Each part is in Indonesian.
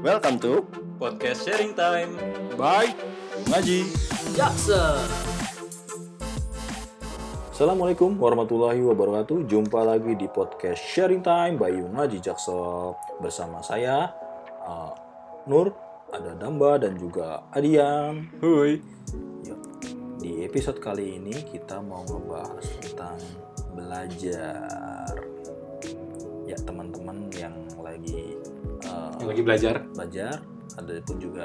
Welcome to Podcast Sharing Time. Bye Ngaji. Jackson. Assalamualaikum warahmatullahi wabarakatuh. Jumpa lagi di podcast Sharing Time by Ngaji Jaksel bersama saya uh, Nur, ada Damba dan juga Adian. Hui. Yuk, Di episode kali ini kita mau ngebahas tentang belajar. Lagi belajar. belajar, ada pun juga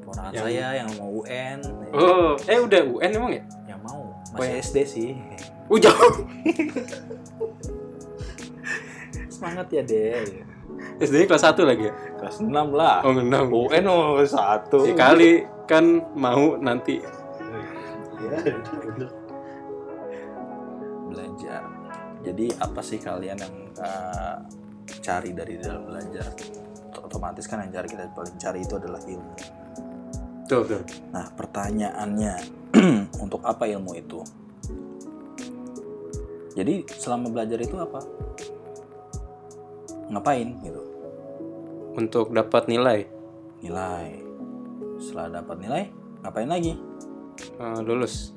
ponakan Yang- saya yang mau UN, Oh, eh udah UN emang ya? yang mau Oh, masih ya. SD sih. Uh jauh. Semangat ya deh. SD kelas 1 lagi ya? Kelas 6 lah. Oh, enam. UN oh satu. Ya kali kan mau nanti Iya. Belajar. Jadi apa sih kalian yang uh, cari dari dalam belajar? Otomatis kan yang cari kita paling cari itu adalah ilmu. tuh tuh. Nah pertanyaannya untuk apa ilmu itu? Jadi selama belajar itu apa? Ngapain gitu? Untuk dapat nilai Nilai. Setelah dapat nilai, ngapain lagi? eh, lulus.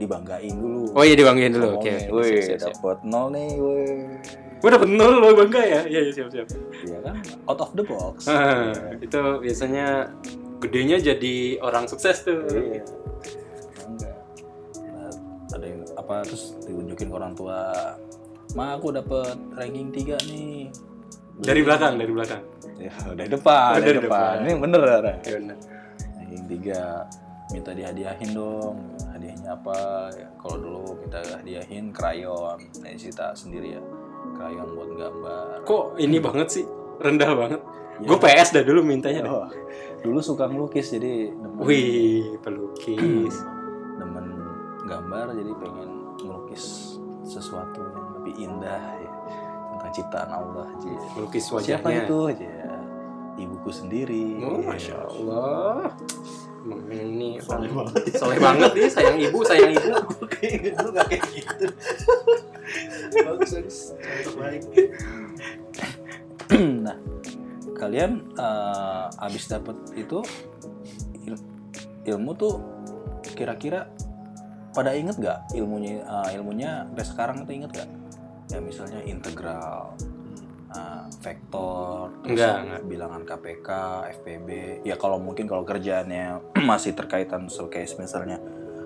Dibanggain dulu. Oh iya dibanggain dulu. Oke. Oke, Wih, dapat nol nih, wih. Gue dapet nol lo bangga ya? Iya, iya siap siap. Iya kan, out of the box. Ah, itu biasanya gedenya jadi orang sukses tuh. Iya. Bangga. Nah, ada yang apa terus ditunjukin ke orang tua. Ma, aku dapat ranking 3 nih. Dari belakang, dari belakang. Ya, dari depan, Oh, dari dari depan. depan. Ini bener. Ya benar. Ranking 3 minta dihadiahin dong. Hadiahnya apa? Ya, kalau dulu kita hadiahin krayon. Nah, Sita sendiri ya. Krayon buat gambar. Kok ini banget sih? Rendah banget. Ya. Gue PS dah dulu mintanya. dah. Oh, dulu suka ngelukis jadi demen, Wih, pelukis. demen gambar jadi pengen ngelukis sesuatu yang lebih indah ya. tentang ciptaan Allah aja. Melukis Siapa wajahnya. itu aja? Ibuku sendiri. Oh, Iya. Masya Allah. Emang ini Soleh banget. Soleh banget dia, sayang ibu, sayang ibu. Kayak gitu nggak kayak gitu. Bagus bagus. Contoh baik. nah, kalian eh, abis dapet itu il- ilmu tuh kira-kira pada inget gak ilmunya eh, ilmunya sampai sekarang tuh inget gak? Ya misalnya integral, vektor, terus Enggak, enggak. bilangan KPK, FPB. Ya kalau mungkin kalau kerjaannya masih terkaitan case misalnya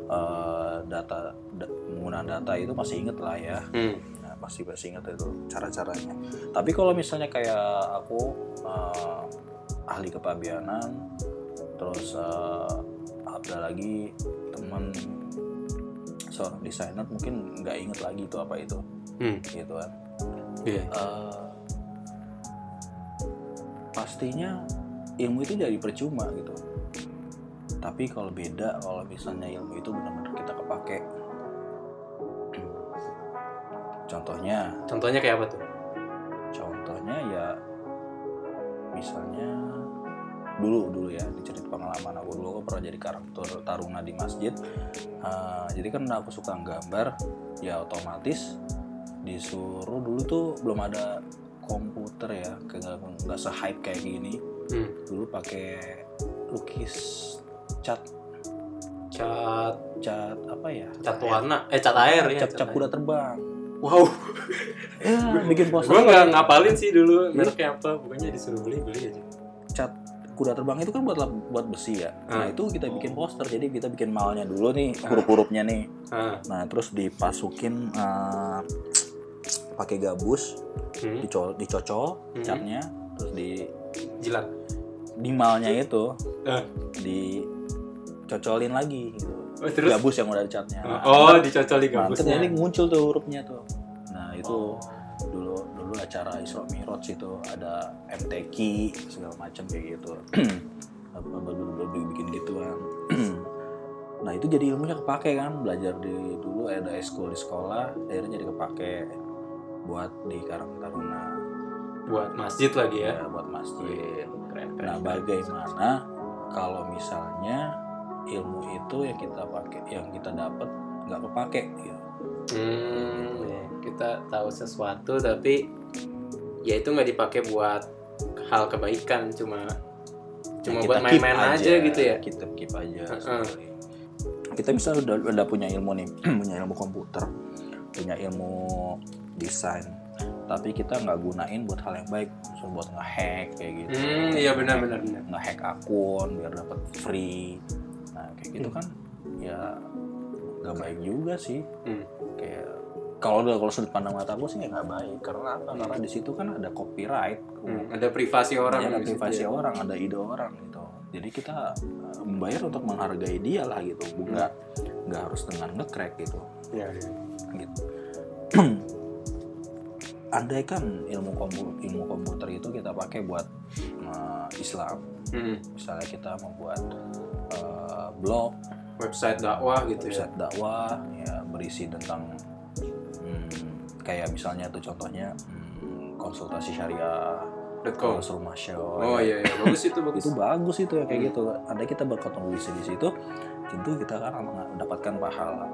eh, data da- penggunaan data itu masih inget lah ya. Hmm. Nah, pasti pasti inget itu cara-caranya. Tapi kalau misalnya kayak aku eh, ahli kepabianan, terus eh, ada lagi teman seorang desainer mungkin nggak inget lagi itu apa itu, Hmm. gitu kan. Iya. Eh, pastinya ilmu itu jadi percuma gitu. Tapi kalau beda kalau misalnya ilmu itu benar-benar kita kepake. Contohnya, Contohnya kayak apa tuh? contohnya ya misalnya dulu dulu ya dicerita pengalaman aku dulu aku pernah jadi karakter taruna di masjid Eh, jadi kan aku suka gambar ya otomatis disuruh dulu tuh belum ada komputer ya kayak nggak- se hype kayak gini Hmm. dulu pakai lukis cat Cat, cat apa ya cat warna, eh cat air ya. cap cap kuda terbang Wow, ya bikin poster gue nggak ngapalin sih dulu mereknya apa. Pokoknya disuruh beli beli aja. cat kuda terbang itu kan buat buat besi ya. Nah Hmm. itu kita bikin poster. Jadi kita bikin malnya dulu nih huruf-hurufnya nih. Ah, Nah terus dipasukin eh, pakai gabus, hmm. dico dicocol Hmm. catnya, terus di jilat. di malnya itu Ah. dicocolin lagi gitu. Oh, terus? Gabus yang udah ada catnya. Nah, Oh, dicocol di gabusnya. jadi muncul tuh hurufnya tuh. Nah itu Oh. dulu dulu acara Isra Mi'raj itu ada MTQ segala macam kayak gitu. Apa- bikin gituan. nah itu jadi ilmunya kepake kan belajar di dulu ada eskul di sekolah akhirnya jadi kepake buat di Karang Taruna Buat masjid lagi ya. ya buat masjid. Keren, keren. Nah bagaimana kalau misalnya ilmu itu yang kita pakai yang kita dapat nggak kepake gitu. Hmm, ya, kita tahu sesuatu tapi ya itu nggak dipakai buat hal kebaikan cuma cuma Ya, buat main-main aja, gitu ya kita keep aja Heeh. sebenarnya. kita bisa udah udah punya ilmu nih punya ilmu komputer punya ilmu desain. Tapi kita nggak gunain buat hal yang baik misalnya buat ngehack kayak gitu. Hmm iya benar benar benar. Ngehack akun biar dapat free. Nah kayak gitu kan ya nggak baik juga sih. Hmm. kayak kalau kalau sudut pandang mata gue sih nggak baik. Karena apa? Karena di situ kan ada copyright. Hmm, ada privasi orang ada di situ privasi ya. orang ada ide orang gitu. Jadi kita uh, membayar untuk menghargai dia lah gitu. Bukan nggak harus dengan ngecrack gitu. Iya, iya. Gitu. Andai kan ilmu komputer ilmu komputer itu kita pakai buat uh, Islam. Hmm, misalnya kita membuat uh, blog. Website dakwah gitu ya. Website dakwah ya berisi tentang hmm, kayak misalnya tuh contohnya hmm, konsultasi syariah. Terus rumah show oh ya. iya iya. Bagus itu bagus. Itu bagus itu ya kayak gitu. Andai kita berkontribusi di situ tentu kita kan akan mendapatkan pahala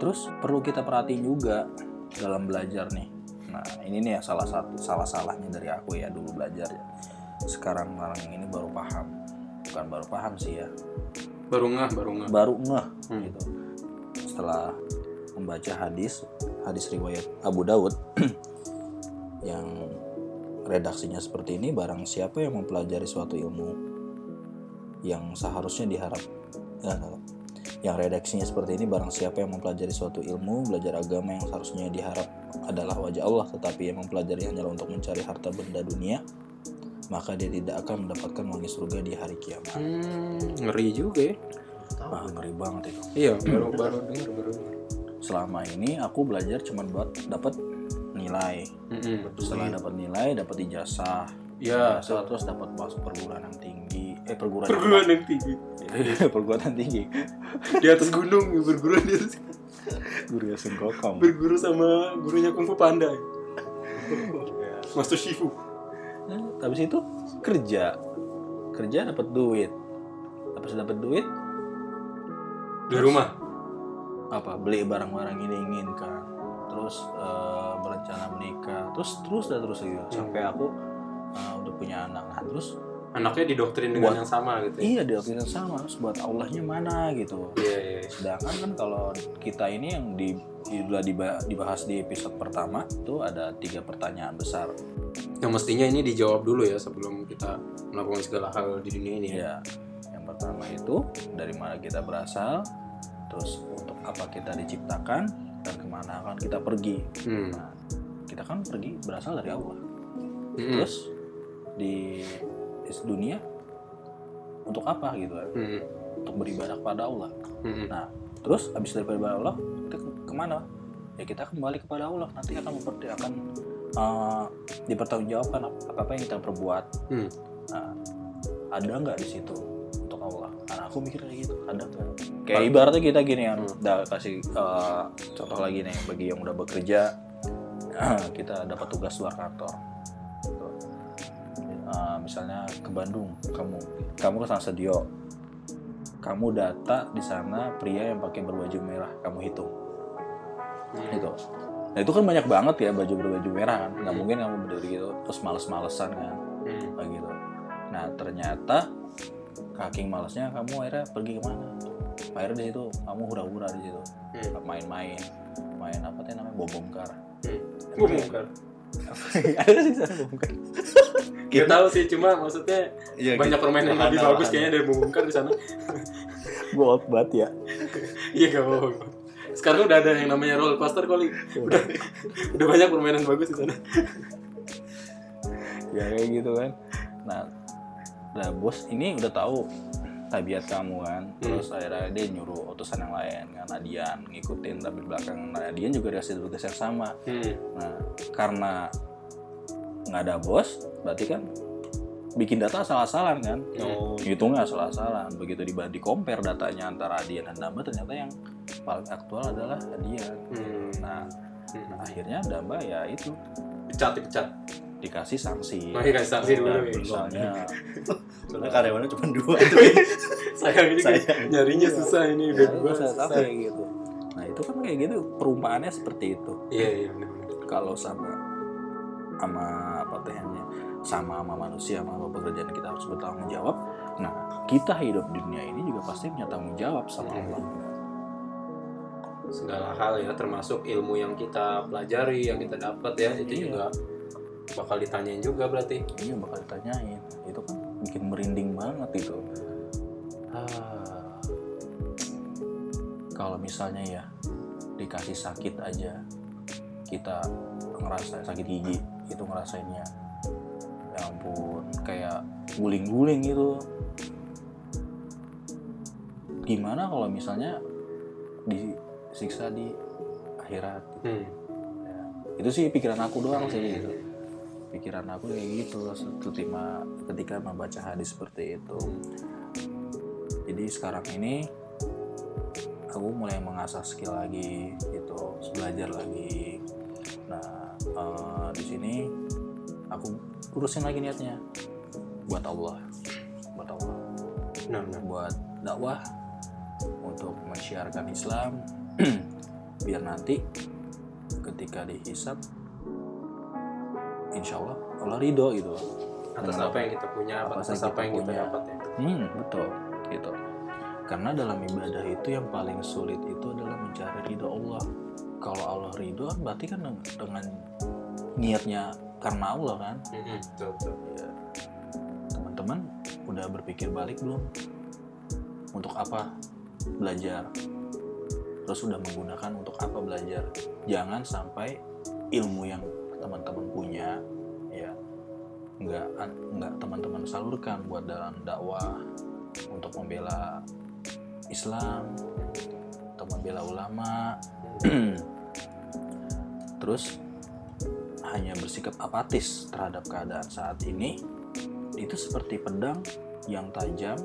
terus perlu kita perhatiin juga dalam belajar nih. Nah ini nih ya salah satu salah salahnya dari aku ya dulu belajar ya. Sekarang sekarang ini baru paham. Bukan baru paham sih ya. Baru ngah baru ngah baru ngeh Hmm. gitu. Setelah membaca hadis hadis riwayat Abu Dawud yang redaksinya seperti ini barang siapa yang mempelajari suatu ilmu yang seharusnya diharap ya, yang redaksinya seperti ini barang siapa yang mempelajari suatu ilmu belajar agama yang seharusnya diharap adalah wajah Allah tetapi yang mempelajari hanyalah untuk mencari harta benda dunia maka dia tidak akan mendapatkan wangi surga di hari kiamat. hmm, ngeri juga ya. Wah, ngeri banget itu. iya. Baru baru dengar baru dengar. Selama ini aku belajar cuma buat dapat nilai. Mm-mm. setelah dapat nilai dapat ijazah. Ya ijazah terus dapat masuk perguruan yang tinggi eh perguruan perguruan yang tinggi. Yang perguruan tinggi. Di atas gunung ya, berguruan di atas guru sengkokong berguru sama gurunya kungfu panda. Master Shifu. Nah, habis itu kerja. Kerja dapat duit. Habis dapat duit di rumah? Apa beli barang-barang yang diinginkan. Terus eh, berencana menikah. Terus terus dan terus gitu. Sampai aku eh, udah punya anak. Nah terus anaknya didoktrin dengan Buat- yang sama gitu ya? Iya di waktu yang sama. Terus buat Allahnya mana gitu. Iya iya sedangkan kan kalau kita ini yang di sudah diba- dibahas di episode pertama itu ada tiga pertanyaan besar. Yang mestinya ini dijawab dulu ya sebelum kita melakukan segala hal di dunia ini. Ya ya yang pertama itu dari mana kita berasal terus untuk apa kita diciptakan dan ke mana akan kita pergi. Hmm. nah kita kan pergi berasal dari Allah. Mm-mm. terus di dunia untuk apa gitu kan Mm-mm. untuk beribadah kepada Allah Mm-mm. Nah, terus habis dari beribadah Allah, kita ke- ke mana? Ya kita kembali kepada Allah. Nanti akan memperti akan uh, dipertanggungjawabkan apa, apa yang kita perbuat. Hmm. Nah, ada nggak di situ untuk Allah? Karena aku mikir kayak gitu, ada nggak? Kayak ibaratnya kita gini ya, udah kasih uh, contoh lagi nih bagi yang udah bekerja, kita dapat tugas luar kantor. Misalnya ke Bandung, kamu. Kamu ke Trans Studio, kamu data di sana pria yang pakai berbaju merah kamu hitung. Hmm. gitu. Nah itu kan banyak banget ya baju berbaju merah kan. Nggak mungkin kamu berdiri gitu terus males-malesan kan. Hmm. kayak gitu. Nah ternyata kaking malesnya kamu akhirnya pergi ke mana? Akhirnya di situ kamu hura-hura di situ. Hmm. main-main. Main apa tuh namanya? Bom bongkar. Hmm. Gua bongkar. ada sih sana bom bongkar Gak tahu sih, cuma maksudnya Iya, banyak gitu. permainan yang lebih bagus kayaknya dari bongkar di sana. gue out banget ya Iya gak apa-apa. Sekarang udah ada yang namanya roller coaster kali. Udah, udah banyak permainan bagus di sana. ya kayak gitu kan nah nah bos ini udah tahu tabiat kamu kan terus akhirnya dia nyuruh utusan yang lain kan Adian ngikutin tapi belakang nah, Adian juga dikasih tugas yang sama Hmm. nah karena nggak ada bos berarti kan bikin data salah-salan kan Oh. hitungnya salah-salan begitu di di compare datanya antara Adian dan Damba ternyata yang paling aktual adalah Adian Hmm. nah Hmm. akhirnya Damba ya itu Pecat, dipecat. dikasih sanksi Oh, dikasih sanksi dulu Dan ya. misalnya Soalnya karyawannya cuma dua. Sayang ini Sayang. nyarinya susah ini udah Ya, dua itu saya susah. kayak gitu. Nah itu kan kayak gitu perumpamannya seperti itu. Iya iya. Kalau sama sama tehnya sama sama manusia sama pekerjaan kita harus bertanggung jawab nah kita hidup di dunia ini juga pasti punya tanggung jawab sama Hmm. Allah segala hal ya termasuk ilmu yang kita pelajari yang kita dapat ya itu Iya. juga bakal ditanyain juga berarti Iya bakal ditanyain itu kan bikin merinding banget itu Ah. kalau misalnya ya dikasih sakit aja kita ngerasa sakit gigi itu ngerasainnya. Ya ampun kayak guling-guling gitu. Gimana kalau misalnya disiksa di akhirat hmm. itu sih pikiran aku doang sih gitu. Pikiran aku kayak gitu ketika ketika membaca hadis seperti itu. Jadi sekarang ini aku mulai mengasah skill lagi gitu belajar lagi eh, di sini aku urusin lagi niatnya. Buat Allah. Buat Allah. Nah, nah. buat dakwah untuk mensiarkan Islam. Biar nanti ketika dihisap insya Allah Allah ridho gitu. Atas Dengan apa yang kita punya apa atas yang apa kita yang kita punya. dapat ya hmm betul gitu. Karena dalam ibadah itu yang paling sulit itu adalah mencari ridho Allah ridho kan berarti kan dengan niatnya karena Allah kan? Hmm, betul, betul. ya, teman-teman udah berpikir balik belum? Untuk apa belajar? Terus udah menggunakan untuk apa belajar? Jangan sampai ilmu yang teman-teman punya ya nggak nggak teman-teman salurkan buat dalam dakwah untuk membela Islam untuk membela ulama terus hanya bersikap apatis terhadap keadaan saat ini. Itu seperti pedang yang tajam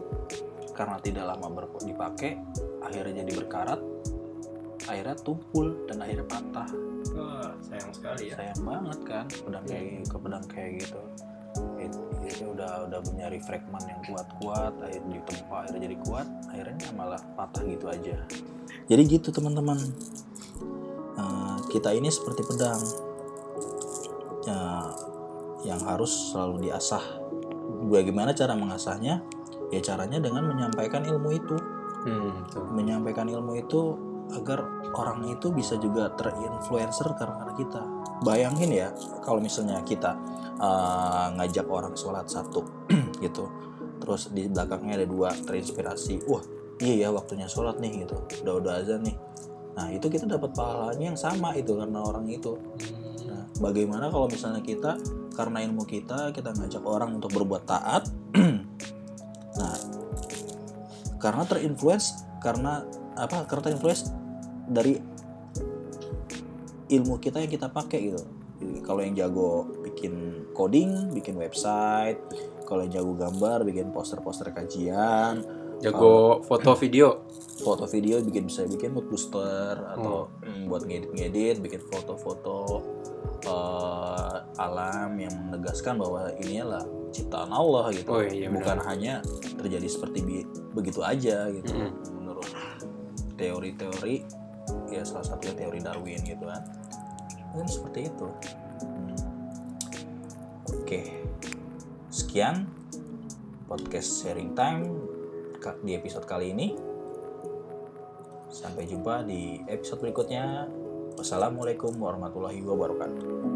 karena tidak lama dipakai akhirnya jadi berkarat akhirnya tumpul dan akhirnya patah. Wah, sayang sekali ya. Sayang banget kan pedang kayak ke pedang kayak gitu. It- itu udah udah nyari fragment yang kuat-kuat akhirnya ditempa akhirnya jadi kuat akhirnya malah patah gitu aja. Jadi gitu teman-teman Eh, kita ini seperti pedang. Ya, yang harus selalu diasah. Bagaimana cara mengasahnya? Ya caranya dengan menyampaikan ilmu itu. Hmm, betul. menyampaikan ilmu itu agar orang itu bisa juga terinfluencer karena kita. Bayangin ya kalau misalnya kita uh, ngajak orang sholat satu gitu, terus di belakangnya ada dua terinspirasi, wah iya ya waktunya sholat nih gitu, udah udah azan nih. Nah itu kita dapat pahalanya yang sama itu karena orang itu. Nah, bagaimana kalau misalnya kita karena ilmu kita kita ngajak orang untuk berbuat taat, nah karena terinfluence karena apa karena terinfluence dari ilmu kita yang kita pakai gitu. Jadi, kalau yang jago bikin coding, bikin website, kalau yang jago gambar, bikin poster-poster kajian, jago foto video. Foto video bikin bisa bikin mood booster atau mm, buat ngedit-ngedit bikin foto-foto eh, alam yang menegaskan bahwa ini adalah ciptaan Allah gitu. Oh, iya, bukan hanya terjadi seperti bi- begitu aja gitu. Mm-mm. menurut teori-teori ya salah satunya teori Darwin gitu kan. Mungkin seperti itu. Hmm. oke. Sekian podcast sharing time di episode kali ini. Sampai jumpa di episode berikutnya. Wassalamualaikum warahmatullahi wabarakatuh